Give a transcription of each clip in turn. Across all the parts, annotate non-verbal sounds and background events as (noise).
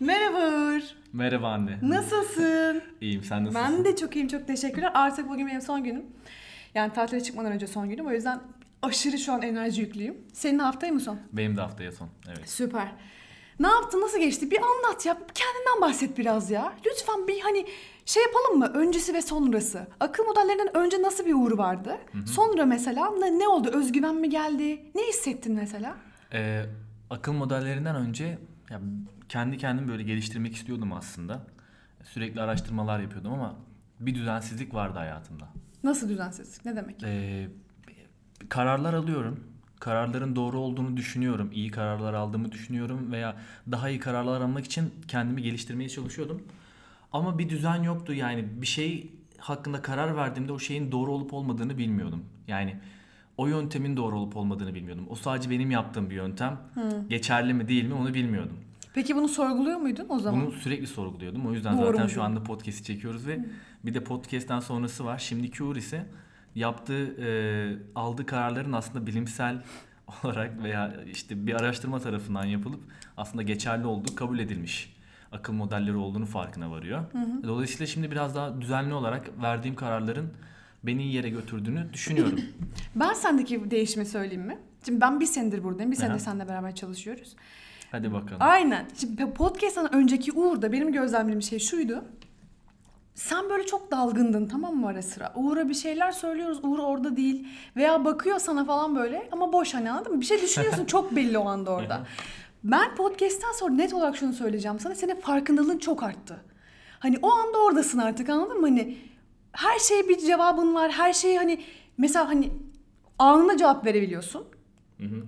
Merhaba Uğur. Merhaba anne. Nasılsın? İyiyim sen nasılsın? ben de çok iyiyim çok teşekkürler. Artık bugün benim son günüm. Yani tatile çıkmadan önce son günüm. O yüzden aşırı şu an enerji yüklüyüm. Senin haftayı mı son? Benim de haftaya son. Evet. Süper. Ne yaptın? Nasıl geçti? Bir anlat ya. Kendinden bahset biraz ya. Lütfen bir hani şey yapalım mı? Öncesi ve sonrası. Akıl modellerinden önce nasıl bir uğur vardı? Sonra mesela ne, ne oldu? Özgüven mi geldi? Ne hissettin mesela? Ee, akıl modellerinden önce ya, kendi kendimi böyle geliştirmek istiyordum aslında. Sürekli araştırmalar yapıyordum ama bir düzensizlik vardı hayatımda. Nasıl düzensizlik? Ne demek? Ee, kararlar alıyorum. Kararların doğru olduğunu düşünüyorum. İyi kararlar aldığımı düşünüyorum veya daha iyi kararlar almak için kendimi geliştirmeye çalışıyordum. Ama bir düzen yoktu. Yani bir şey hakkında karar verdiğimde o şeyin doğru olup olmadığını bilmiyordum. Yani o yöntemin doğru olup olmadığını bilmiyordum. O sadece benim yaptığım bir yöntem. Geçerli mi değil mi onu bilmiyordum. Peki bunu sorguluyor muydun o zaman? Bunu sürekli sorguluyordum. O yüzden Doğru zaten mu şu anda podcast'i çekiyoruz ve bir de podcast'ten sonrası var. Şimdiki Uğur ise yaptığı, e, aldığı kararların aslında bilimsel (laughs) olarak veya işte bir araştırma tarafından yapılıp aslında geçerli olduğu kabul edilmiş akıl modelleri olduğunu farkına varıyor. Dolayısıyla şimdi biraz daha düzenli olarak verdiğim kararların beni iyi yere götürdüğünü düşünüyorum. (laughs) Ben sendeki değişimi söyleyeyim mi? Şimdi ben bir senedir buradayım. Bir senedir seninle beraber çalışıyoruz. Hadi bakalım. Aynen. Şimdi podcast'tan önceki Uğur'da benim gözlemlediğim şey şuydu. Sen böyle çok dalgındın tamam mı ara sıra? Uğur'a bir şeyler söylüyoruz. Uğur orada değil. Veya bakıyor sana falan böyle ama boş hani anladın mı? Bir şey düşünüyorsun (laughs) çok belli o anda orada. Ben podcast'ten sonra net olarak şunu söyleyeceğim sana. Senin farkındalığın çok arttı. Hani o anda oradasın artık anladın mı? Hani her şeye bir cevabın var. Her şeyi hani mesela hani anında cevap verebiliyorsun.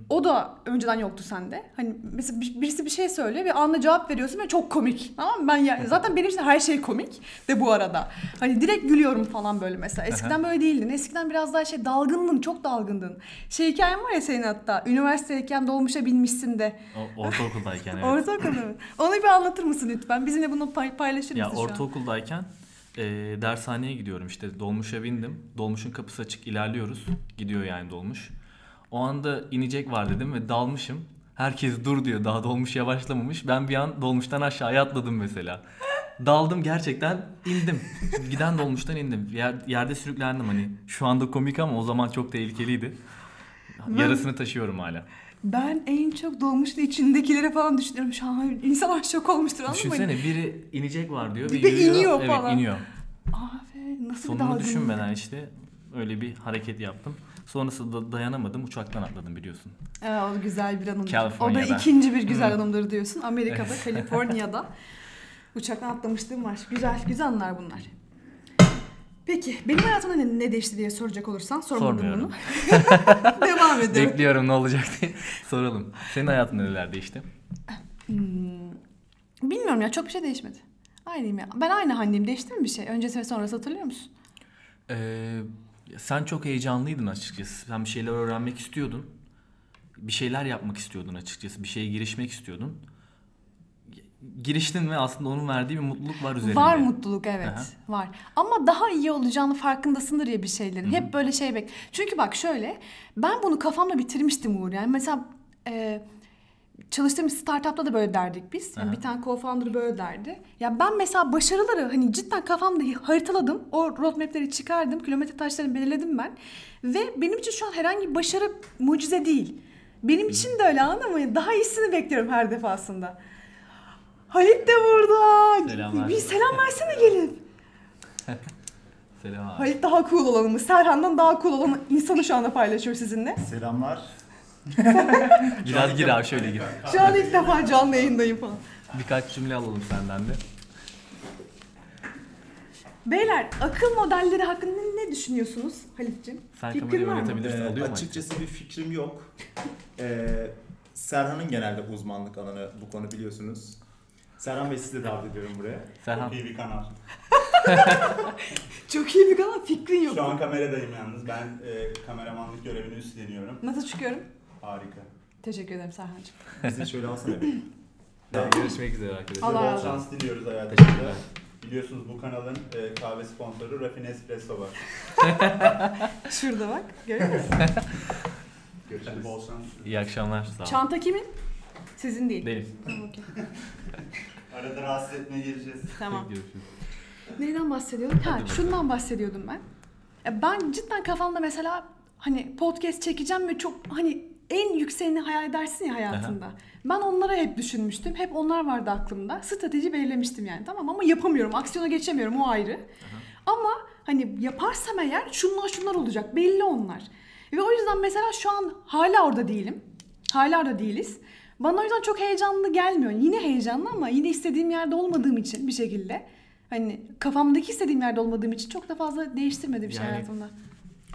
O da önceden yoktu sende. Hani mesela bir- birisi bir şey söylüyor ve anında cevap veriyorsun ve çok komik. Tamam mı? Ben ya, (laughs) zaten benim için her şey komik de bu arada. Hani direkt gülüyorum falan böyle mesela. Eskiden böyle değildin. Eskiden biraz daha şey dalgındın, çok dalgındın. Şey hikayen var ya senin hatta. Üniversitedeyken dolmuşa binmişsin de. O- ortaokuldayken (laughs) evet. Ortaokulda mı? Onu bir anlatır mısın lütfen? Bizimle bunu pay- paylaşır Ya mısın an? ortaokuldayken e, dershaneye gidiyorum işte dolmuşa bindim. Dolmuşun kapısı açık ilerliyoruz. Gidiyor yani dolmuş. O anda inecek var dedim ve dalmışım. Herkes dur diyor daha dolmuş yavaşlamamış. Ben bir an dolmuştan aşağıya atladım mesela. Daldım gerçekten indim. Giden dolmuştan indim. Yer, yerde sürüklendim hani. Şu anda komik ama o zaman çok tehlikeliydi. Yarısını taşıyorum hala. Ben en çok dolmuşun içindekilere falan düşünüyorum. Şu an insanlar şok olmuştur anladın mı? Düşünsene biri inecek var diyor ve Bir de yürüyor. iniyor evet, falan. iniyor. Abi nasıl bir Sonunu dalgınlık. düşünmeden işte öyle bir hareket yaptım. Sonrasında da dayanamadım uçaktan atladım biliyorsun. Evet, o güzel bir anımdır. O da ikinci bir güzel anımdır diyorsun. Amerika'da, Kaliforniya'da. (laughs) Uçaktan atlamışlığım var. Güzel, güzel anılar bunlar. Peki, benim hayatımda ne, ne değişti diye soracak olursan sormadım bunu. (laughs) Devam ediyorum. Bekliyorum ne olacak diye (laughs) soralım. Senin hayatında neler değişti? Hmm, bilmiyorum ya, çok bir şey değişmedi. Aynıyım ya. Ben aynı Hande'yim. Değişti mi bir şey? Öncesi ve sonrası hatırlıyor musun? Ee, sen çok heyecanlıydın açıkçası. Sen bir şeyler öğrenmek istiyordun. Bir şeyler yapmak istiyordun açıkçası. Bir şeye girişmek istiyordun. Giriştin ve aslında onun verdiği bir mutluluk var üzerinde. Var mutluluk evet Aha. var. Ama daha iyi olacağını farkındasındır ya bir şeylerin. Hep böyle şey bek. Çünkü bak şöyle ben bunu kafamda bitirmiştim Uğur yani. Mesela e, çalıştığım startupta da böyle derdik biz. Yani Aha. bir tane co-founder böyle derdi. Ya ben mesela başarıları hani cidden kafamda haritaladım. O roadmap'leri çıkardım. Kilometre taşlarını belirledim ben. Ve benim için şu an herhangi bir başarı mucize değil. Benim için de öyle anladın mı? Daha iyisini bekliyorum her defasında. Halit de burada. Selamlar. Bir selam versene gelin. Selam abi. Halit daha cool olanımız. Serhan'dan daha cool olan insanı şu anda paylaşıyor sizinle. Selamlar. Biraz gir abi şöyle gir. Şu an ilk defa canlı yayındayım falan. Birkaç cümle alalım senden de. Beyler akıl modelleri hakkında ne düşünüyorsunuz Halit'ciğim? Sen Fikrin kamerayı var mı? yönetebilirsin. Ee, mu? açıkçası bir fikrim yok. Ee, Serhan'ın genelde uzmanlık alanı bu konu biliyorsunuz. Serhan Bey sizi de davet ediyorum buraya. Serhan. Çok iyi bir kanal. (laughs) Çok iyi bir kanal fikrin yok. Şu an kameradayım yalnız. Ben e, kameramanlık görevini üstleniyorum. Nasıl çıkıyorum? Harika. Teşekkür ederim Serhan'cığım. Bizi şöyle alsana bir. (laughs) Görüşmek üzere arkadaşlar. Allah Bol razı şans diliyoruz hayatınızda. Teşekkürler. Biliyorsunuz bu kanalın e, kahve sponsoru Raffine Espresso var. (laughs) Şurada bak. Görüyor musun? (laughs) Görüşürüz. Bol şans. İyi akşamlar. Sağ olun. Çanta kimin? Sizin değil. Değil. Tamam, okey. Arada rahatsız etmeye geleceğiz. Tamam. Görüşürüz. Neyden bahsediyordum? Ha, bakalım. şundan bahsediyordum ben. Ya Ben cidden kafamda mesela hani podcast çekeceğim ve çok hani en yükseğini hayal edersin ya hayatında. Ben onlara hep düşünmüştüm. Hep onlar vardı aklımda. Strateji belirlemiştim yani tamam ama yapamıyorum. Aksiyona geçemiyorum o ayrı. Ama hani yaparsam eğer şunlar şunlar olacak. Belli onlar. Ve o yüzden mesela şu an hala orada değilim. Hala orada değiliz. Bana o yüzden çok heyecanlı gelmiyor. Yine heyecanlı ama yine istediğim yerde olmadığım için bir şekilde. Hani kafamdaki istediğim yerde olmadığım için çok da fazla değiştirmedi bir şey Yani hayatımda.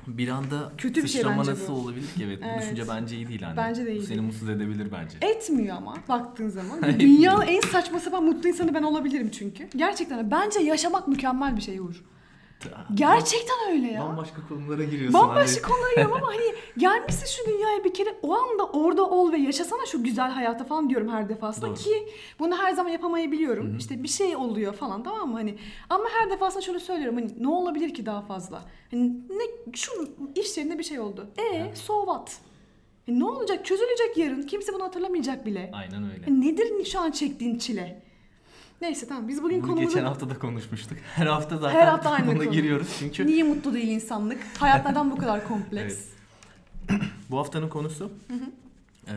Bir anda Kötü bir şey bence nasıl bu. olabilir ki? Evet, Evet. Bu düşünce bence iyi değil hani. Bence de iyi Bu Seni mutsuz edebilir bence. Etmiyor ama baktığın zaman. (laughs) Dünyanın en saçma sapan mutlu insanı ben olabilirim çünkü. Gerçekten. Bence yaşamak mükemmel bir şey Uğur. Gerçekten öyle ya. Bambaşka konulara giriyorsun. Bambaşka hani. konulara giriyorum ama (laughs) hani gelmişsin şu dünyaya bir kere o anda orada ol ve yaşasana şu güzel hayata falan diyorum her defasında Doğru. ki bunu her zaman yapamayabiliyorum. İşte bir şey oluyor falan tamam mı hani ama her defasında şunu söylüyorum hani ne olabilir ki daha fazla? Hani ne şu iş yerinde bir şey oldu. E so what? E, ne olacak? Çözülecek yarın. Kimse bunu hatırlamayacak bile. Aynen öyle. E, nedir şu an çektiğin çile? Neyse tamam biz bugün Bunu konumuzu geçen hafta da konuşmuştuk. (laughs) Her hafta zaten Her hafta aynı buna konu. giriyoruz çünkü niye mutlu değil insanlık? Hayat neden bu kadar kompleks? (clears throat) bu haftanın konusu eee,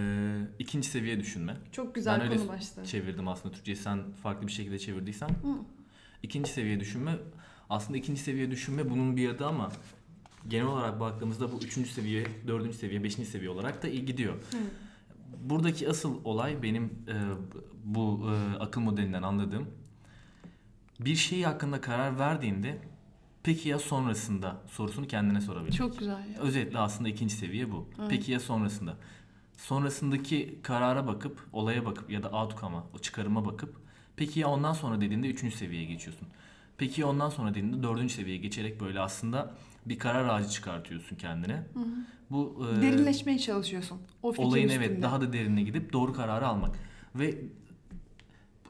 ikinci seviye düşünme. Çok güzel ben öyle konu başlığı. çevirdim aslında Türkçe'yi sen farklı bir şekilde çevirdiysen. İkinci seviye düşünme aslında ikinci seviye düşünme bunun bir adı ama genel olarak baktığımızda bu üçüncü seviye, dördüncü seviye, beşinci seviye olarak da iyi gidiyor. Buradaki asıl olay benim e, bu e, akıl modelinden anladığım bir şey hakkında karar verdiğinde peki ya sonrasında sorusunu kendine sorabilmek. Çok güzel ya. Özetle aslında ikinci seviye bu. Peki ya sonrasında? Sonrasındaki karara bakıp, olaya bakıp ya da outcome'a, o çıkarıma bakıp peki ya ondan sonra dediğinde üçüncü seviyeye geçiyorsun. Peki ya ondan sonra dediğinde dördüncü seviyeye geçerek böyle aslında bir karar ağacı çıkartıyorsun kendine. Bu e, Derinleşmeye çalışıyorsun. O olayın üstünde. evet daha da derine gidip doğru kararı almak. Ve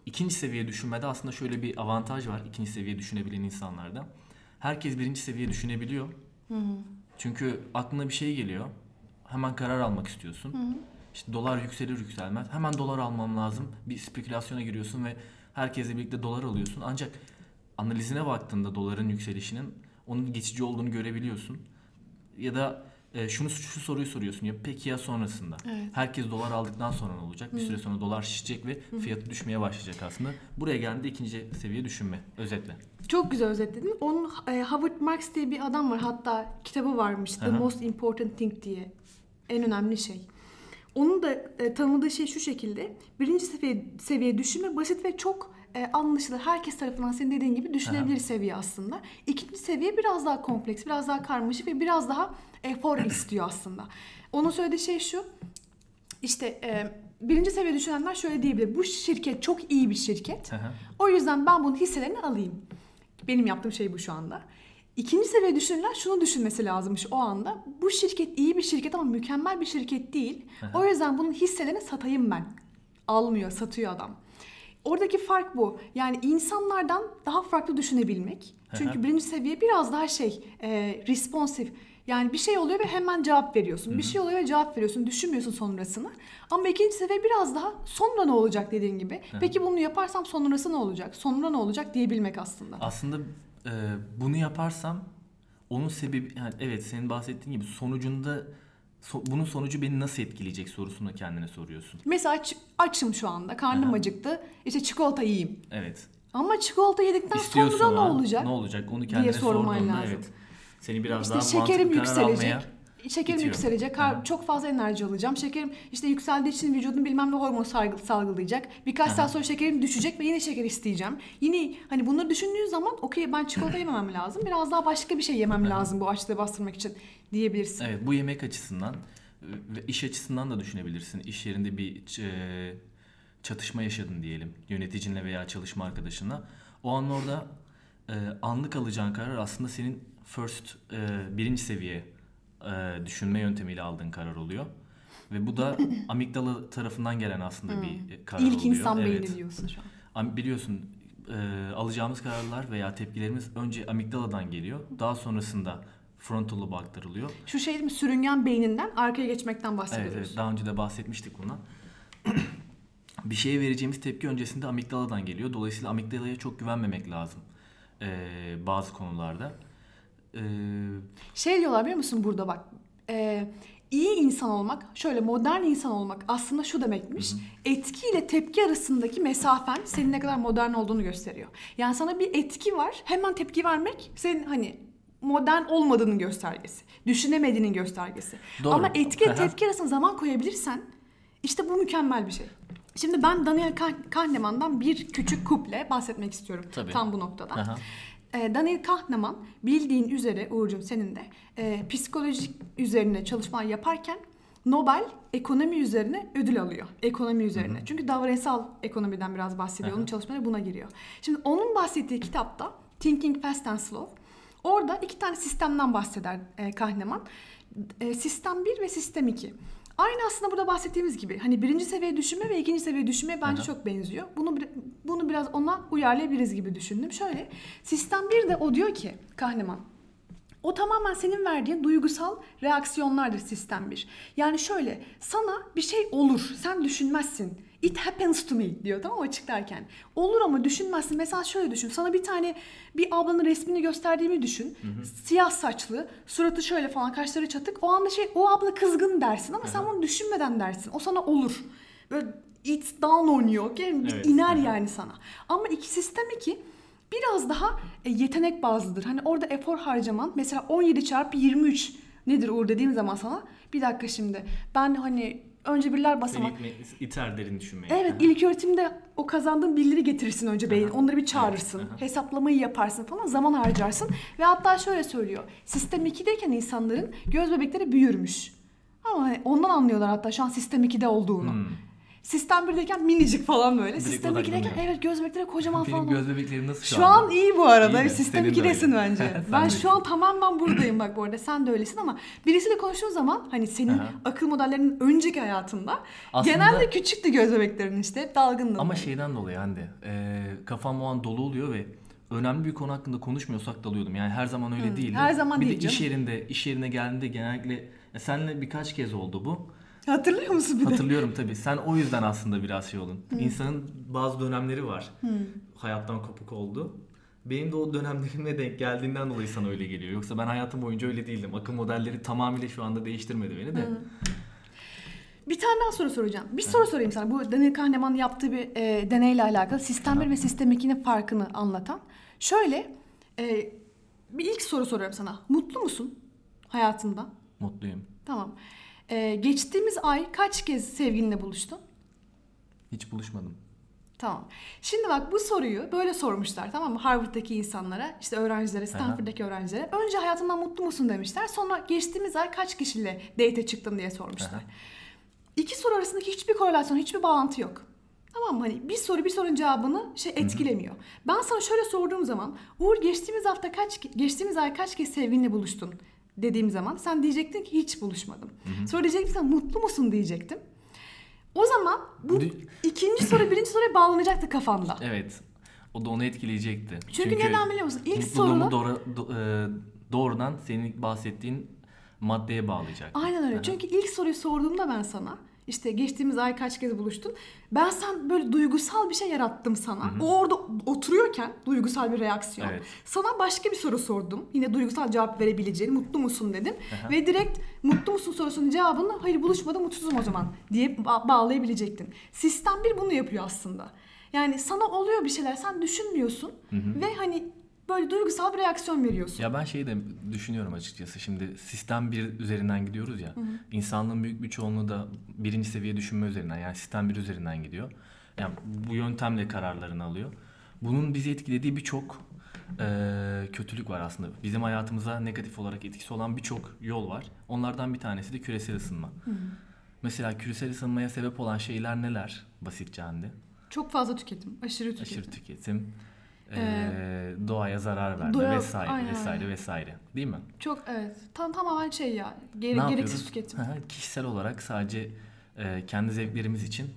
ikinci seviye düşünmede aslında şöyle bir avantaj var ikinci seviye düşünebilen insanlarda. Herkes birinci seviye düşünebiliyor. Çünkü aklına bir şey geliyor. Hemen karar almak istiyorsun. İşte dolar yükselir yükselmez. Hemen dolar almam lazım. Bir spekülasyona giriyorsun ve herkesle birlikte dolar alıyorsun. Ancak analizine baktığında doların yükselişinin onun geçici olduğunu görebiliyorsun. Ya da e, şunu şu soruyu soruyorsun ya peki ya sonrasında? Evet. Herkes dolar aldıktan sonra ne olacak? Bir süre sonra dolar şişecek ve fiyatı düşmeye başlayacak aslında. Buraya geldiğinde ikinci seviye düşünme özetle. Çok güzel özetledin. Onun e, Howard Marks diye bir adam var. Hatta kitabı varmış. The Aha. Most Important Thing diye. En önemli şey. Onun da e, tanımladığı şey şu şekilde. Birinci seviye, seviye düşünme basit ve çok e, anlaşılır. Herkes tarafından senin dediğin gibi düşünebilir seviye aslında. İkinci seviye biraz daha kompleks, biraz daha karmaşık ve biraz daha efor (clears throat) istiyor aslında. Onun söylediği şey şu. İşte e, birinci seviye düşünenler şöyle diyebilir. Bu şirket çok iyi bir şirket. Hı. O yüzden ben bunun hisselerini alayım. Benim yaptığım şey bu şu anda. İkinci seviye düşünürler şunu düşünmesi lazımmış o anda. Bu şirket iyi bir şirket ama mükemmel bir şirket değil. O yüzden bunun hisselerini satayım ben. Almıyor, satıyor adam. Oradaki fark bu. Yani insanlardan daha farklı düşünebilmek. Çünkü birinci seviye biraz daha şey, e, responsif. Yani bir şey oluyor ve hemen cevap veriyorsun. Bir şey oluyor ve cevap veriyorsun. Düşünmüyorsun sonrasını. Ama ikinci seviye biraz daha sonra ne olacak dediğin gibi. Peki bunu yaparsam sonrası ne olacak? Sonra ne olacak diyebilmek aslında. Aslında e, bunu yaparsam onun sebebi yani evet senin bahsettiğin gibi sonucunda so- bunun sonucu beni nasıl etkileyecek sorusunu kendine soruyorsun. Mesela aç- açım şu anda, karnım Aha. acıktı. İşte çikolata yiyeyim. Evet. Ama çikolata yedikten İstiyorsun sonra ne olacak? Ne olacak? Onu kendine sorman sorduğunda lazım. evet. Seni biraz İşte daha şekerim mantıklı karar yükselecek. almaya Şekerim itiyor. yükselecek. Aha. Çok fazla enerji alacağım. Şekerim işte yükseldiği için vücudum bilmem ne hormon salgı- salgılayacak. Birkaç saat sonra şekerim düşecek ve yine şeker isteyeceğim. Yine hani bunları düşündüğün zaman okey ben çikolata (laughs) yememem lazım. Biraz daha başka bir şey yemem lazım bu açlığı bastırmak için diyebilirsin. Evet bu yemek açısından e, ve iş açısından da düşünebilirsin. İş yerinde bir e, çatışma yaşadın diyelim yöneticinle veya çalışma arkadaşınla. O an orada e, anlık alacağın karar aslında senin first e, birinci seviye e, düşünme yöntemiyle aldığın karar oluyor. Ve bu da (coughs) amigdala tarafından gelen aslında bir e, karar İlk oluyor. insan Evet. beyni diyorsun şu an. Biliyorsun e, alacağımız kararlar veya tepkilerimiz önce amigdaladan geliyor. Daha sonrasında frontal lobe aktarılıyor. Şu şey mi? Sürüngen beyninden arkaya geçmekten Evet, bahsediyoruz. evet daha önce de bahsetmiştik bundan. (coughs) bir şeye vereceğimiz tepki öncesinde amigdaladan geliyor. Dolayısıyla amigdalaya çok güvenmemek lazım e, bazı konularda. E, Şey diyorlar biliyor musun burada bak. E, iyi insan olmak, şöyle modern insan olmak aslında şu demekmiş. Etki ile tepki arasındaki mesafen senin ne kadar modern olduğunu gösteriyor. Yani sana bir etki var, hemen tepki vermek senin hani modern olmadığının göstergesi. Düşünemediğinin göstergesi. Doğru. Ama etki ile tepki arasında zaman koyabilirsen işte bu mükemmel bir şey. Şimdi ben Daniel Kah- Kahneman'dan bir küçük kuple bahsetmek istiyorum Tabii. tam bu noktada. Aha. E, Daniel Kahneman bildiğin üzere Uğur'cum senin de e, psikolojik üzerine çalışmalar yaparken Nobel ekonomi üzerine ödül alıyor. Ekonomi üzerine. Çünkü davranışsal ekonomiden biraz bahsediyor. Hı hı. Onun çalışmaları buna giriyor. Şimdi onun bahsettiği kitapta Thinking Fast and Slow orada iki tane sistemden bahseder e, Kahneman. E, sistem 1 ve sistem 2. Aynı aslında burada bahsettiğimiz gibi hani birinci seviye düşünme ve ikinci seviye düşünme bence Aha. çok benziyor. Bunu bir- bunu biraz ona uyarlayabiliriz gibi düşündüm. Şöyle sistem 1 de o diyor ki Kahneman o tamamen senin verdiğin duygusal reaksiyonlardır sistem 1. Yani şöyle sana bir şey olur sen düşünmezsin. It happens to me diyor tamam mı açıklarken. Olur ama düşünmezsin. Mesela şöyle düşün. Sana bir tane bir ablanın resmini gösterdiğimi düşün. Siyah saçlı, suratı şöyle falan, kaşları çatık. O anda şey o abla kızgın dersin ama sen bunu düşünmeden dersin. O sana olur. Böyle it's down on you. Bir Evet. iner Aha. yani sana. Ama iki sistem iki biraz daha e, yetenek bazlıdır. Hani orada efor harcaman mesela 17 çarpı 23 nedir Uğur dediğim zaman sana bir dakika şimdi ben hani önce birler basamak seni itme- iter derin düşünmeye. Evet Aha. ilk öğretimde o kazandığın bilgileri getirirsin önce beyin. Aha. Onları bir çağırırsın. Aha. Hesaplamayı yaparsın falan. Zaman harcarsın. Ve hatta şöyle söylüyor. Sistem 2'deyken insanların göz bebekleri büyürmüş. Ama hani ondan anlıyorlar hatta şu an sistem 2'de olduğunu. Hmm. Sistem 1'deyken minicik falan böyle. Direkt sistem 2'deyken odaklanıyor. evet göz bebekleri kocaman Benim falan. göz bebeklerim nasıl şu, Şu an iyi bu arada. İyi mi? Sistem Senin de 2'desin öyle. bence. (laughs) Sen ben de. şu an tamamen (laughs) buradayım bak bu arada. Sen de öylesin ama birisiyle konuştuğun zaman hani senin Aha. akıl modellerinin önceki hayatında Aslında- genelde küçüktü göz bebeklerin işte. Hep dalgındın. Ama şeyden dolayı Hande, e, kafam o an dolu oluyor ve önemli bir konu hakkında konuşmuyorsak dalıyordum. Yani her zaman öyle değildi. her zaman bir değil de iş yerinde, iş yerine geldiğinde genellikle ya senle birkaç kez oldu bu. Hatırlıyor musun bir de? Hatırlıyorum tabii. Sen o yüzden aslında biraz şey olun. İnsanın bazı dönemleri var. Hayattan kopuk oldu. Benim de o dönemlerime denk geldiğinden dolayı sana öyle geliyor. Yoksa ben hayatım boyunca öyle değildim. Akıl modelleri tamamıyla şu anda değiştirmedi beni de. Bir tane daha soru soracağım. Bir soru sorayım sana. Bu Daniel Kahneman yaptığı bir e, deneyle alakalı sistem 1 ve sistem 2'nin farkını anlatan. Şöyle e, bir ilk soru soruyorum sana. Mutlu musun hayatında? Mutluyum. Tamam. E, geçtiğimiz ay kaç kez sevgilinle buluştun? Hiç buluşmadım. Tamam. Şimdi bak bu soruyu böyle sormuşlar tamam mı? Harvard'daki insanlara, işte öğrencilere, Stanford'daki öğrencilere. Önce hayatından mutlu musun demişler. Sonra geçtiğimiz ay kaç kişiyle date çıktın diye sormuşlar. Aha. İki soru arasındaki hiçbir korelasyon, hiçbir bağlantı yok. Tamam mı? Hani bir soru bir sorunun cevabını şey etkilemiyor. Ben sana şöyle sorduğum zaman Uğur geçtiğimiz hafta kaç geçtiğimiz ay kaç kez sevgilinle buluştun dediğim zaman sen diyecektin ki hiç buluşmadım. Sonra diyecektin ki sen mutlu musun diyecektim. O zaman bu ikinci soru (laughs) birinci soruya bağlanacaktı kafanda. Evet. O da onu etkileyecekti. Çünkü, neden biliyor musun? İlk soruda doğru, do- e, doğrudan senin bahsettiğin maddeye bağlayacak. Aynen öyle. Aha. Çünkü ilk soruyu sorduğumda ben sana işte geçtiğimiz ay kaç kez buluştun? Ben sen böyle duygusal bir şey yarattım sana. O orada oturuyorken duygusal bir reaksiyon. Evet. Sana başka bir soru sordum. Yine duygusal cevap verebileceğin mutlu musun dedim. Aha. Ve direkt mutlu musun sorusunun cevabını hayır buluşmadım mutsuzum o zaman diye ba- bağlayabilecektin. Sistem bir bunu yapıyor aslında. Yani sana oluyor bir şeyler sen düşünmüyorsun ve hani böyle duygusal bir reaksiyon veriyorsun. Ya ben şeyi de düşünüyorum açıkçası. Şimdi sistem bir üzerinden gidiyoruz ya. İnsanlığın büyük bir çoğunluğu da birinci seviye düşünme üzerinden yani sistem bir üzerinden gidiyor. Yani bu yöntemle kararlarını alıyor. Bunun bizi etkilediği birçok eee, kötülük var aslında. Bizim hayatımıza negatif olarak etkisi olan birçok yol var. Onlardan bir tanesi de küresel ısınma. Mesela küresel ısınmaya sebep olan şeyler neler? Basitçe Hande. Çok fazla tüketim, aşırı tüketim. Aşırı tüketim. Ee, doğaya zarar verme doğa- vesaire aynen, vesaire vesaire. Değil mi? Çok evet. Tam tamamen şey ya. ne Gere, gereksiz tüketim. Kişisel olarak sadece e, kendi zevklerimiz için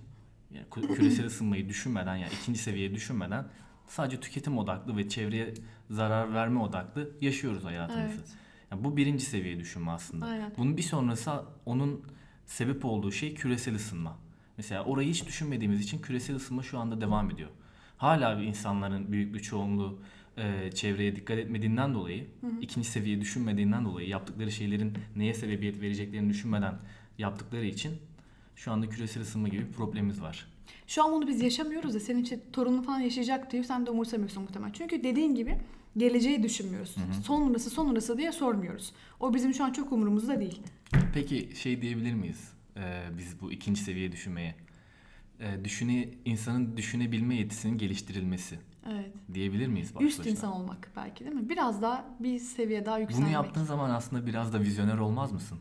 yani kü- küresel ısınmayı düşünmeden yani ikinci seviyeye düşünmeden sadece tüketim odaklı ve çevreye zarar verme odaklı yaşıyoruz hayatımızı. Evet. Yani bu birinci seviye düşünme aslında. Aynen. Bunun bir sonrası onun sebep olduğu şey küresel ısınma. Mesela orayı hiç düşünmediğimiz için küresel ısınma şu anda devam ediyor. Hala bir insanların büyük bir çoğunluğu e, çevreye dikkat etmediğinden dolayı, ikinci seviye düşünmediğinden dolayı yaptıkları şeylerin neye sebebiyet vereceklerini düşünmeden yaptıkları için şu anda küresel ısınma gibi bir problemimiz var. Şu an bunu biz yaşamıyoruz da senin için torunun falan yaşayacak diye sen de umursamıyorsun muhtemelen. Çünkü dediğin gibi geleceği düşünmüyoruz. Sonrası sonrası diye sormuyoruz. O bizim şu an çok umurumuzda değil. Peki şey diyebilir miyiz? Ee, biz bu ikinci seviye düşünmeye. Ee, düşüne, insanın düşünebilme yetisinin geliştirilmesi Evet. diyebilir miyiz? baş Üst insan olmak belki değil mi? Biraz daha bir seviye daha yükselmek. Bunu yaptığın zaman aslında biraz da vizyoner olmaz mısın?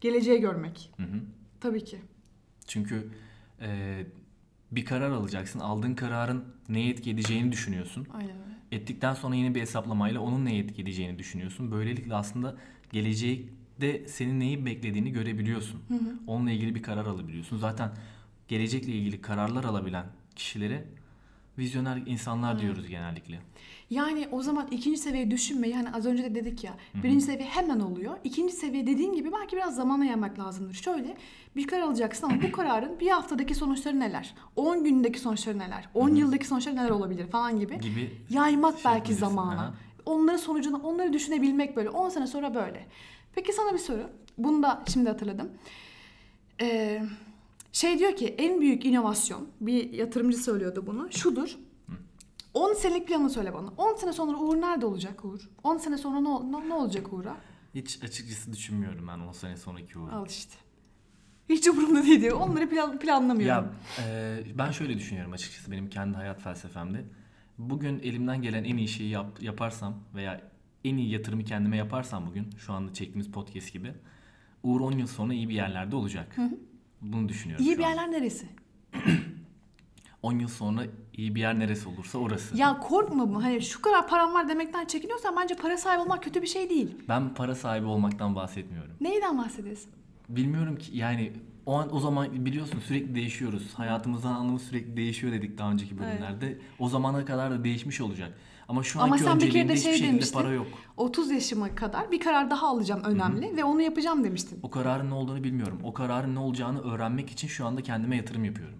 Geleceği görmek. Hı hı. Tabii ki. Çünkü e, bir karar alacaksın. Aldığın kararın neye etki edeceğini düşünüyorsun. Aynen öyle. Ettikten sonra yine bir hesaplamayla onun neye etki edeceğini düşünüyorsun. Böylelikle aslında gelecekte senin neyi beklediğini görebiliyorsun. Onunla ilgili bir karar alabiliyorsun. Zaten gelecekle ilgili kararlar alabilen kişilere vizyoner insanlar diyoruz genellikle. Yani o zaman ikinci seviye düşünmeyi hani az önce de dedik ya. Birinci seviye hemen oluyor. İkinci seviye dediğin gibi belki biraz zamana yaymak lazımdır. Şöyle bir karar alacaksın ama bu (clears throat) kararın bir haftadaki sonuçları neler? 10 gündeki sonuçları neler? 10 yıldaki sonuçları neler olabilir falan gibi. Gibi Yaymak şey belki zamana. aha. Onların sonucunu, onları düşünebilmek böyle. 10 sene sonra böyle. Peki sana bir soru. Bunu da şimdi hatırladım. Ee, şey diyor ki en büyük inovasyon, bir yatırımcı söylüyordu bunu, şudur. 10 senelik planını söyle bana. 10 sene sonra Uğur nerede olacak Uğur? 10 sene sonra ne, ne, olacak Uğur'a? hiç açıkçası düşünmüyorum ben 10 sene sonraki uğru. Al işte. Hiç umurumda değil diyor. Onları plan, planlamıyorum. Ya e, ben şöyle düşünüyorum açıkçası benim kendi hayat felsefemde. Bugün elimden gelen en iyi şeyi yap- yaparsam veya en iyi yatırımı kendime yaparsam bugün şu anda çektiğimiz podcast gibi Uğur 10 yıl sonra iyi bir yerlerde olacak. Bunu düşünüyorum İyi bir an. yerler neresi? (clears throat) 10 yıl sonra iyi bir yer neresi olursa orası. Ya korkma bu. Hani şu kadar param var demekten çekiniyorsan bence para sahibi olmak kötü bir şey değil. Ben para sahibi olmaktan bahsetmiyorum. Neyden bahsediyorsun? Bilmiyorum ki yani o an o zaman biliyorsun sürekli değişiyoruz. Hayatımızdan anlamı sürekli değişiyor dedik daha önceki bölümlerde. O zamana kadar da değişmiş olacak. Ama şu Ama anki sen bir kere de şey demiştin. para yok. 30 yaşıma kadar bir karar daha alacağım önemli ve onu yapacağım demiştin. O kararın ne olduğunu bilmiyorum. O kararın ne olacağını öğrenmek için şu anda kendime yatırım yapıyorum.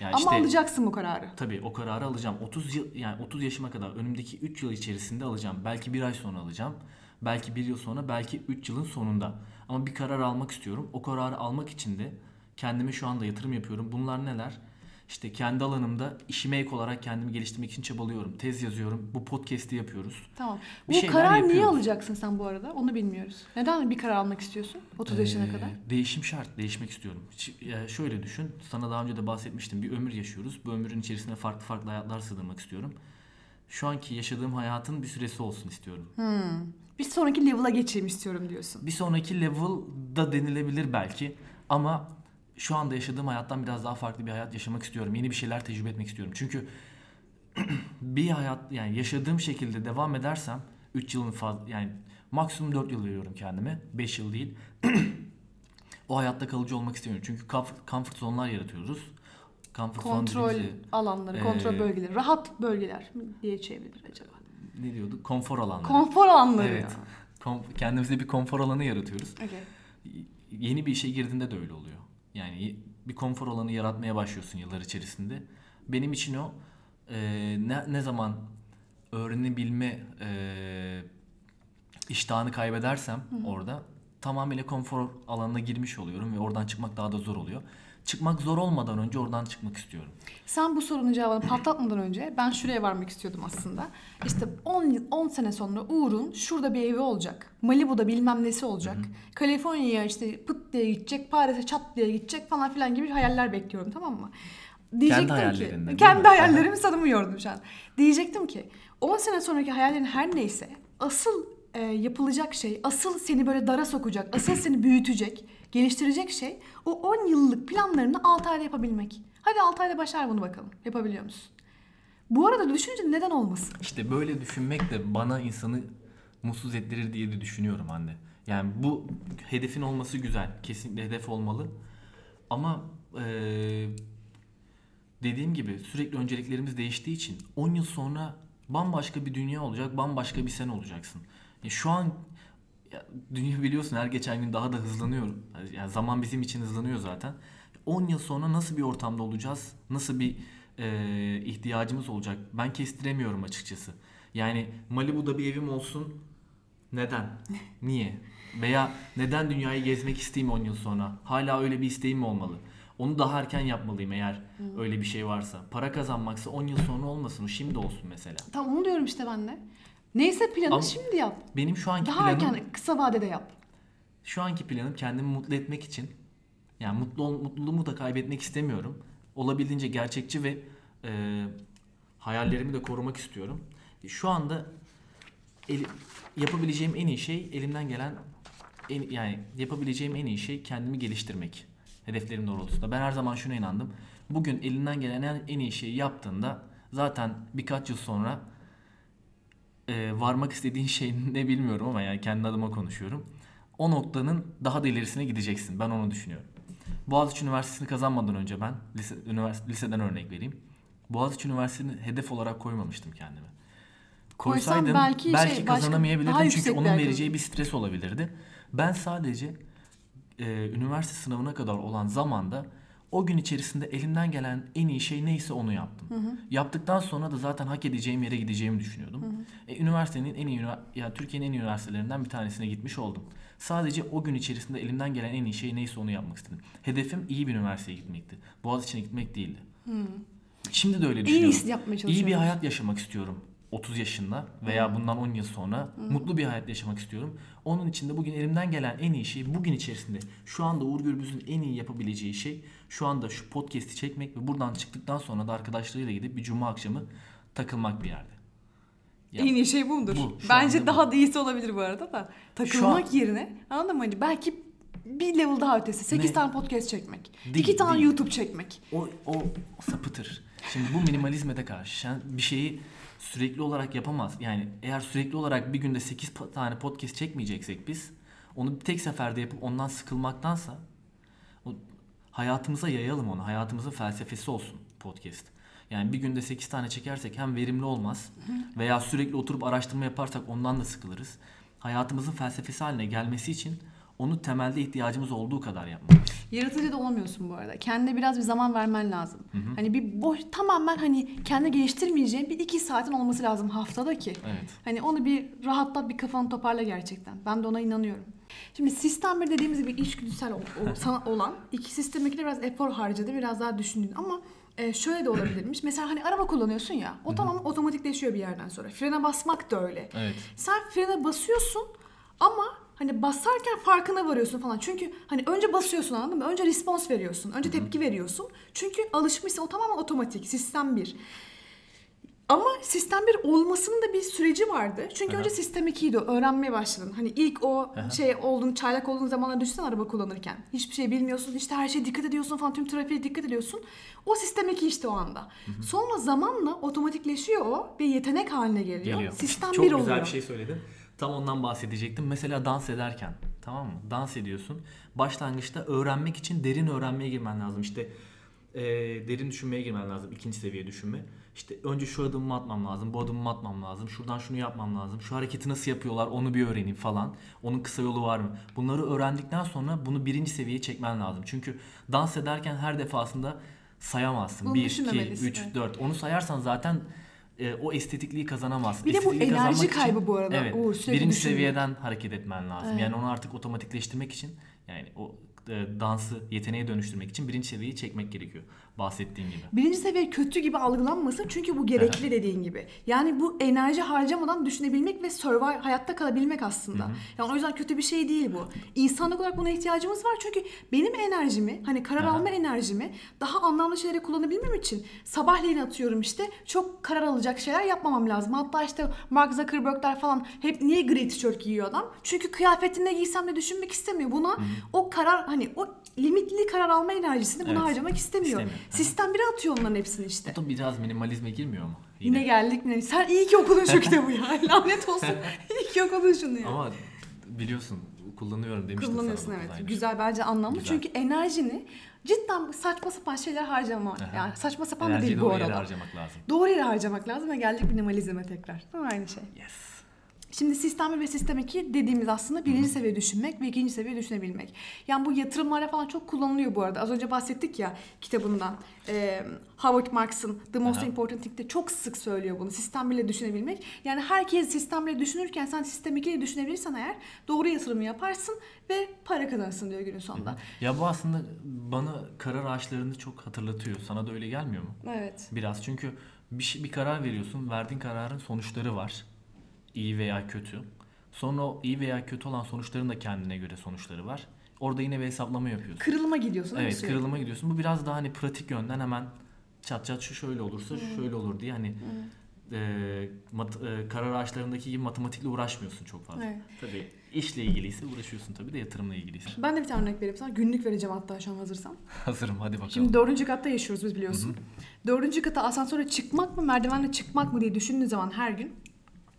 Yani Ama işte alacaksın bu kararı. tabii o kararı alacağım. 30 yıl yani 30 yaşıma kadar önümdeki 3 yıl içerisinde alacağım. Belki bir ay sonra alacağım. Belki bir yıl sonra, belki 3 yılın sonunda. Ama bir karar almak istiyorum. O kararı almak için de kendime şu anda yatırım yapıyorum. Bunlar neler? İşte kendi alanımda işime ek olarak kendimi geliştirmek için çabalıyorum. Tez yazıyorum. Bu podcast'i yapıyoruz. Tamam. Bir bu karar niye alacaksın sen bu arada? Onu bilmiyoruz. Neden bir karar almak istiyorsun 30 yaşına Ee, kadar? Değişim şart. Değişmek istiyorum. Şöyle düşün. Sana daha önce de bahsetmiştim. Bir ömür yaşıyoruz. Bu ömrün içerisine farklı farklı hayatlar sığdırmak istiyorum. Şu anki yaşadığım hayatın bir süresi olsun istiyorum. Bir sonraki level'a geçeyim istiyorum diyorsun. Bir sonraki level'da denilebilir belki. Ama şu anda yaşadığım hayattan biraz daha farklı bir hayat yaşamak istiyorum. Yeni bir şeyler tecrübe etmek istiyorum. Çünkü (clears throat) bir hayat yani yaşadığım şekilde devam edersem 3 yılın fazla yani maksimum 4 yıl veriyorum kendime. 5 yıl değil. (clears throat) o hayatta kalıcı olmak istemiyorum. Çünkü comfort zone'lar yaratıyoruz. Comfort Kontrol alanları, Ee, kontrol bölgeleri, rahat bölgeler diye çevrilir acaba? ne diyorduk? Konfor alanları. Konfor alanları. Evet. (laughs) Kendimize bir konfor alanı yaratıyoruz. Okay. yeni bir işe girdiğinde de öyle oluyor. Yani bir konfor alanı yaratmaya başlıyorsun yıllar içerisinde. Benim için o e, ne, ne zaman öğrenebilme e, iştahını kaybedersem orada tamamıyla konfor alanına girmiş oluyorum ve oradan çıkmak daha da zor oluyor. Çıkmak zor olmadan önce oradan çıkmak istiyorum. Sen bu sorunun cevabını patlatmadan önce ben şuraya varmak istiyordum aslında. İşte 10 yıl 10 sene sonra Uğur'un şurada bir evi olacak. Malibu'da bilmem nesi olacak. Kaliforniya'ya işte pıt diye gidecek, Paris'e çat diye gidecek falan filan gibi hayaller bekliyorum tamam mı? Diyecektim hayallerinden, ki kendi mi? hayallerimi tanımıyordum şu an. Diyecektim ki 10 sene sonraki hayallerin her neyse asıl e, yapılacak şey, asıl seni böyle dara sokacak, asıl (clears throat) seni büyütecek, geliştirecek şey o 10 yıllık planlarını 6 ayda yapabilmek. Hadi 6 ayda başar bunu bakalım. Yapabiliyor musun? Bu arada düşününce neden olmasın? İşte böyle düşünmek de bana insanı mutsuz ettirir diye de düşünüyorum anne. Yani bu hedefin olması güzel. Kesinlikle hedef olmalı. Ama eee, dediğim gibi sürekli önceliklerimiz değiştiği için 10 yıl sonra bambaşka bir dünya olacak, bambaşka bir sen olacaksın. Ya şu an ya dünya biliyorsun her geçen gün daha da hızlanıyor. Yani zaman bizim için hızlanıyor zaten. 10 yıl sonra nasıl bir ortamda olacağız? Nasıl bir eee, ihtiyacımız olacak? Ben kestiremiyorum açıkçası. Yani Malibu'da bir evim olsun. Neden? (laughs) Niye? Veya neden dünyayı gezmek isteyeyim 10 yıl sonra? Hala öyle bir isteğim mi olmalı? Onu daha erken yapmalıyım eğer öyle bir şey varsa. Para kazanmaksa 10 yıl sonra olmasın. O şimdi olsun mesela. Tam onu diyorum işte ben de. Neyse planı Ama- şimdi yap. Benim şu anki Daha planım erken kısa vadede yap. şu anki planım kendimi mutlu etmek için. Yani mutlu ol- mutluluğumu da kaybetmek istemiyorum. Olabildiğince gerçekçi ve e, hayallerimi de korumak istiyorum. Şu anda eli- yapabileceğim en iyi şey elimden gelen en, yani yapabileceğim en iyi şey kendimi geliştirmek. Hedeflerim doğrultusunda. Ben her zaman şuna inandım. Bugün elinden gelen en, en iyi şeyi yaptığında zaten birkaç yıl sonra e, varmak istediğin şey (laughs) ne bilmiyorum ama yani kendi adıma konuşuyorum. O noktanın daha da ilerisine gideceksin. Ben onu düşünüyorum. Boğaziçi Üniversitesi'ni kazanmadan önce ben lise, üniversite, liseden örnek vereyim. Boğaziçi Üniversitesi'ni hedef olarak koymamıştım kendime. Koysaydım belki belki, şey, başka- kazanamayabilirdim çünkü onun yer vereceği bir stres olabilirdi. Ben sadece e, üniversite sınavına kadar olan zamanda o gün içerisinde elimden gelen en iyi şey neyse onu yaptım. Yaptıktan sonra da zaten hak edeceğim yere gideceğimi düşünüyordum. E, üniversitenin en iyi ya Türkiye'nin en iyi üniversitelerinden bir tanesine gitmiş oldum. Sadece o gün içerisinde elimden gelen en iyi şey neyse onu yapmak istedim. Hedefim iyi bir üniversiteye gitmekti. Boğaziçi'ne gitmek değildi. Şimdi de öyle En düşünüyorum. iyisini yapmaya İyi bir hayat yaşamak istiyorum 30 yaşında veya bundan 10 yıl sonra mutlu bir hayat yaşamak istiyorum. Onun için de bugün elimden gelen en iyi şey bugün içerisinde şu anda Uğur Gürbüz'ün en iyi yapabileceği şey şu anda şu podcast'i çekmek ve buradan çıktıktan sonra da arkadaşlarıyla gidip bir cuma akşamı takılmak bir yerde. Ya, En iyi şey. Bu, şu Bence daha bu. da iyisi olabilir bu arada da. Takılmak an- yerine anladın mı? Hani belki bir level daha ötesi. 8 Ne? tane podcast çekmek. Değil, 2 tane değil. YouTube çekmek. o, o sapıtır. Şimdi bu minimalizme de karşı. Sen bir şeyi sürekli olarak yapamaz. Yani eğer sürekli olarak bir günde 8 pa- tane podcast çekmeyeceksek biz onu tek seferde yapıp ondan sıkılmaktansa o hayatımıza yayalım onu. Hayatımızın felsefesi olsun podcast. Yani bir günde 8 tane çekersek hem verimli olmaz veya sürekli oturup araştırma yaparsak ondan da sıkılırız. Hayatımızın felsefesi haline gelmesi için onu temelde ihtiyacımız olduğu kadar yapmalıyız. Yaratıcı da olamıyorsun bu arada. Kendine biraz bir zaman vermen lazım. Hani bir boş tamamen hani kendini geliştirmeyeceğin bir iki saatin olması lazım haftada ki. Evet. Hani onu bir rahatlat bir kafanı toparla gerçekten. Ben de ona inanıyorum. Şimdi sistem bir dediğimiz gibi içgüdüsel ol- o- (laughs) sana olan iki sistemdeki biraz efor harcadı biraz daha düşündün ama e, şöyle de olabilirmiş. Mesela hani araba kullanıyorsun ya o tamam otomatikleşiyor bir yerden sonra. Frene basmak da öyle. Evet. Sen frene basıyorsun ama hani basarken farkına varıyorsun falan. Çünkü hani önce basıyorsun anladın mı? Önce respons veriyorsun. Önce tepki veriyorsun. Çünkü alışmışsın o tamamen otomatik. Sistem 1. Ama sistem 1 olmasının da bir süreci vardı. Çünkü Aha. önce sistem 2'ydi. Öğrenmeye başladın. Hani ilk o Aha. şey olduğun, çaylak olduğun zamanlar düşünsene araba kullanırken. Hiçbir şey bilmiyorsun. işte her şeye dikkat ediyorsun falan. Tüm trafiğe dikkat ediyorsun. O sistem 2 işte o anda. Sonra zamanla otomatikleşiyor o ve yetenek haline geliyor. Geliyor. Sistem Çok 1 güzel oluyor. bir şey söyledin. Tam ondan bahsedecektim. Mesela dans ederken tamam mı? Dans ediyorsun. Başlangıçta öğrenmek için derin öğrenmeye girmen lazım. İşte e, derin düşünmeye girmen lazım. ikinci seviye düşünme. İşte önce şu adımımı atmam lazım. Bu adımımı atmam lazım. Şuradan şunu yapmam lazım. Şu hareketi nasıl yapıyorlar onu bir öğreneyim falan. Onun kısa yolu var mı? Bunları öğrendikten sonra bunu birinci seviyeye çekmen lazım. Çünkü dans ederken her defasında sayamazsın. Bunu 1, 2, düşünmemelisin, 3, evet. 4. Onu sayarsan zaten e, o estetikliği kazanamazsın. Bir de bu enerji kazanmak için- kaybı bu arada, Evet. Uğur, sürekli birinci düşünmek. seviyeden hareket etmen lazım. Evet. Yani onu artık otomatikleştirmek için yani o e, dansı yeteneğe dönüştürmek için birinci seviyeyi çekmek gerekiyor. Bahsettiğin gibi. Birinci seviye kötü gibi algılanmasın çünkü bu gerekli dediğin gibi. Yani bu enerji harcamadan düşünebilmek ve survive, hayatta kalabilmek aslında. Yani o yüzden kötü bir şey değil bu. İnsanlık olarak buna ihtiyacımız var çünkü benim enerjimi, hani karar Aha. alma enerjimi daha anlamlı şeylere kullanabilmem için sabahleyin atıyorum işte çok karar alacak şeyler yapmamam lazım. Hatta işte Mark Zuckerberg'ler falan hep niye gri tişört giyiyor adam? Çünkü kıyafetinde giysem de düşünmek istemiyor. Buna o karar hani o limitli karar alma enerjisini buna Evet. harcamak istemiyor. İstemiyor. Sistem 1'e atıyor onların hepsini işte. Bu da biraz minimalizme girmiyor mu? Yine geldik mi? Sen iyi ki okudun şu (laughs) kitabı ya. Lanet olsun. iyi ki okudun şunu ya. Ama biliyorsun kullanıyorum demiştim Kullanıyorsun sana. evet. Aynen. Güzel bence anlamlı. Güzel. Çünkü enerjini cidden saçma sapan şeyler harcama. Aha. Yani saçma sapan da değil bu doğru yere arada. harcamak lazım. Doğru yere harcamak lazım ve geldik minimalizme tekrar. Değil mi? Aynı şey. Yes. Şimdi sistem bir ve sistem 2 dediğimiz aslında birinci seviye düşünmek ve ikinci seviye düşünebilmek. Yani bu yatırımlara falan çok kullanılıyor bu arada. Az önce bahsettik ya kitabından. Ee, Howard Marks'ın The Most Aha. Important Think'te çok sık söylüyor bunu. Sistem bile düşünebilmek. Yani herkes sistem bile düşünürken sen sistem 2'yi düşünebilirsen eğer doğru yatırımı yaparsın ve para kazanırsın diyor günün sonunda. Ya bu aslında bana karar ağaçlarını çok hatırlatıyor. Sana da öyle gelmiyor mu? Evet. Biraz çünkü bir, şey, bir karar veriyorsun. Verdiğin kararın sonuçları var. İyi veya kötü. Sonra o iyi veya kötü olan sonuçların da kendine göre sonuçları var. Orada yine bir hesaplama yapıyorsun. Kırılıma gidiyorsun. Evet sürekli? kırılıma gidiyorsun. Bu biraz daha hani pratik yönden hemen çat çat şu şöyle olursa Hmm. şu şöyle olur diye hani e, mat- e, karar ağaçlarındaki gibi matematikle uğraşmıyorsun çok fazla. Evet. Tabii işle ilgiliyse uğraşıyorsun tabii de yatırımla ilgiliyse. Ben de bir tane örnek vereyim sana. Günlük vereceğim hatta şu an hazırsan. (laughs) Hazırım hadi bakalım. Şimdi dördüncü katta yaşıyoruz biz biliyorsun. Dördüncü kata asansöre çıkmak mı merdivenle çıkmak mı diye düşündüğün zaman her gün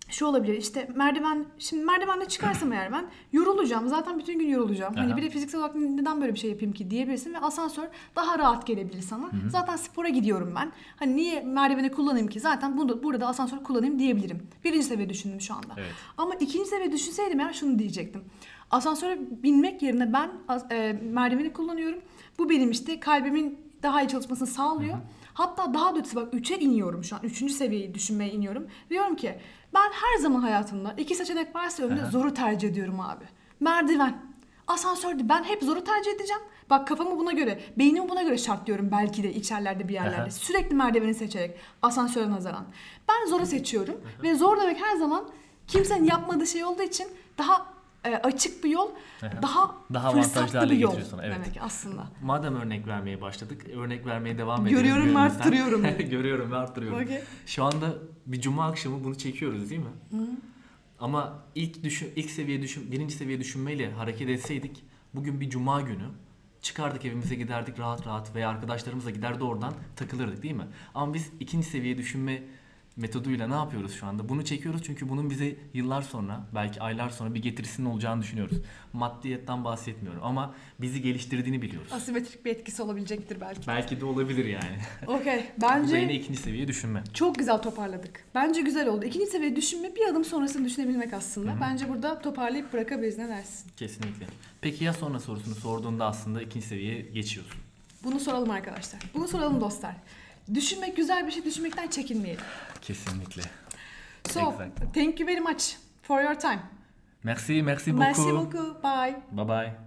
şu olabilir işte merdiven şimdi merdivenle çıkarsam eğer ben yorulacağım zaten bütün gün yorulacağım. Hani Aha. bir de fiziksel olarak neden böyle bir şey yapayım ki diyebilirsin ve asansör daha rahat gelebilir sana. Zaten spora gidiyorum ben. Hani niye merdiveni kullanayım ki zaten bunu, burada asansör kullanayım diyebilirim. Birinci seviye düşündüm şu anda. Evet. Ama ikinci seviye düşünseydim eğer şunu diyecektim. Asansöre binmek yerine ben e, merdiveni kullanıyorum. Bu benim işte kalbimin daha iyi çalışmasını sağlıyor. Hatta daha da ötesi bak 3'e iniyorum şu an. Üçüncü seviyeyi düşünmeye iniyorum. Diyorum ki ben her zaman hayatımda iki seçenek varsa önümde Aha. zoru tercih ediyorum abi. Merdiven. Asansörde ben hep zoru tercih edeceğim. Bak kafamı buna göre, beynimi buna göre şartlıyorum belki de içerlerde bir yerlerde. Aha. Sürekli merdiveni seçerek asansöre nazaran. Ben zoru seçiyorum ve zor demek her zaman kimsenin yapmadığı şey olduğu için daha açık bir yol, Aha. daha, Daha fırsatlı avantajlı hale bir yol getiriyor sana, evet. demek aslında. Madem örnek vermeye başladık, örnek vermeye devam edelim. Görüyorum ve arttırıyorum. (laughs) Görüyorum ve arttırıyorum. Okey. Şu anda bir cuma akşamı bunu çekiyoruz değil mi? Ama ilk düşün, ilk seviye düşün, birinci seviye düşünmeyle hareket etseydik bugün bir cuma günü çıkardık evimize giderdik rahat rahat veya arkadaşlarımızla giderdi oradan takılırdık değil mi? Ama biz ikinci seviye düşünme metoduyla ne yapıyoruz şu anda? Bunu çekiyoruz çünkü bunun bize yıllar sonra belki aylar sonra bir getirisinin olacağını düşünüyoruz. Maddiyetten bahsetmiyorum ama bizi geliştirdiğini biliyoruz. Asimetrik bir etkisi olabilecektir belki. Belki de olabilir yani. (laughs) Okey. Bence ikinci seviye düşünme. çok güzel toparladık. Bence güzel oldu. İkinci seviye düşünme bir adım sonrasını düşünebilmek aslında. Hı hı. Bence burada toparlayıp bırakabiliriz ne dersin? Kesinlikle. Peki ya sonra sorusunu sorduğunda aslında ikinci seviyeye geçiyorsun. Bunu soralım arkadaşlar. Bunu soralım dostlar. Düşünmek güzel bir şey, düşünmekten çekinmeyelim. Kesinlikle. So, Exactly. thank you very much for your time. Merci, merci beaucoup. Merci beaucoup. Bye. Bye bye.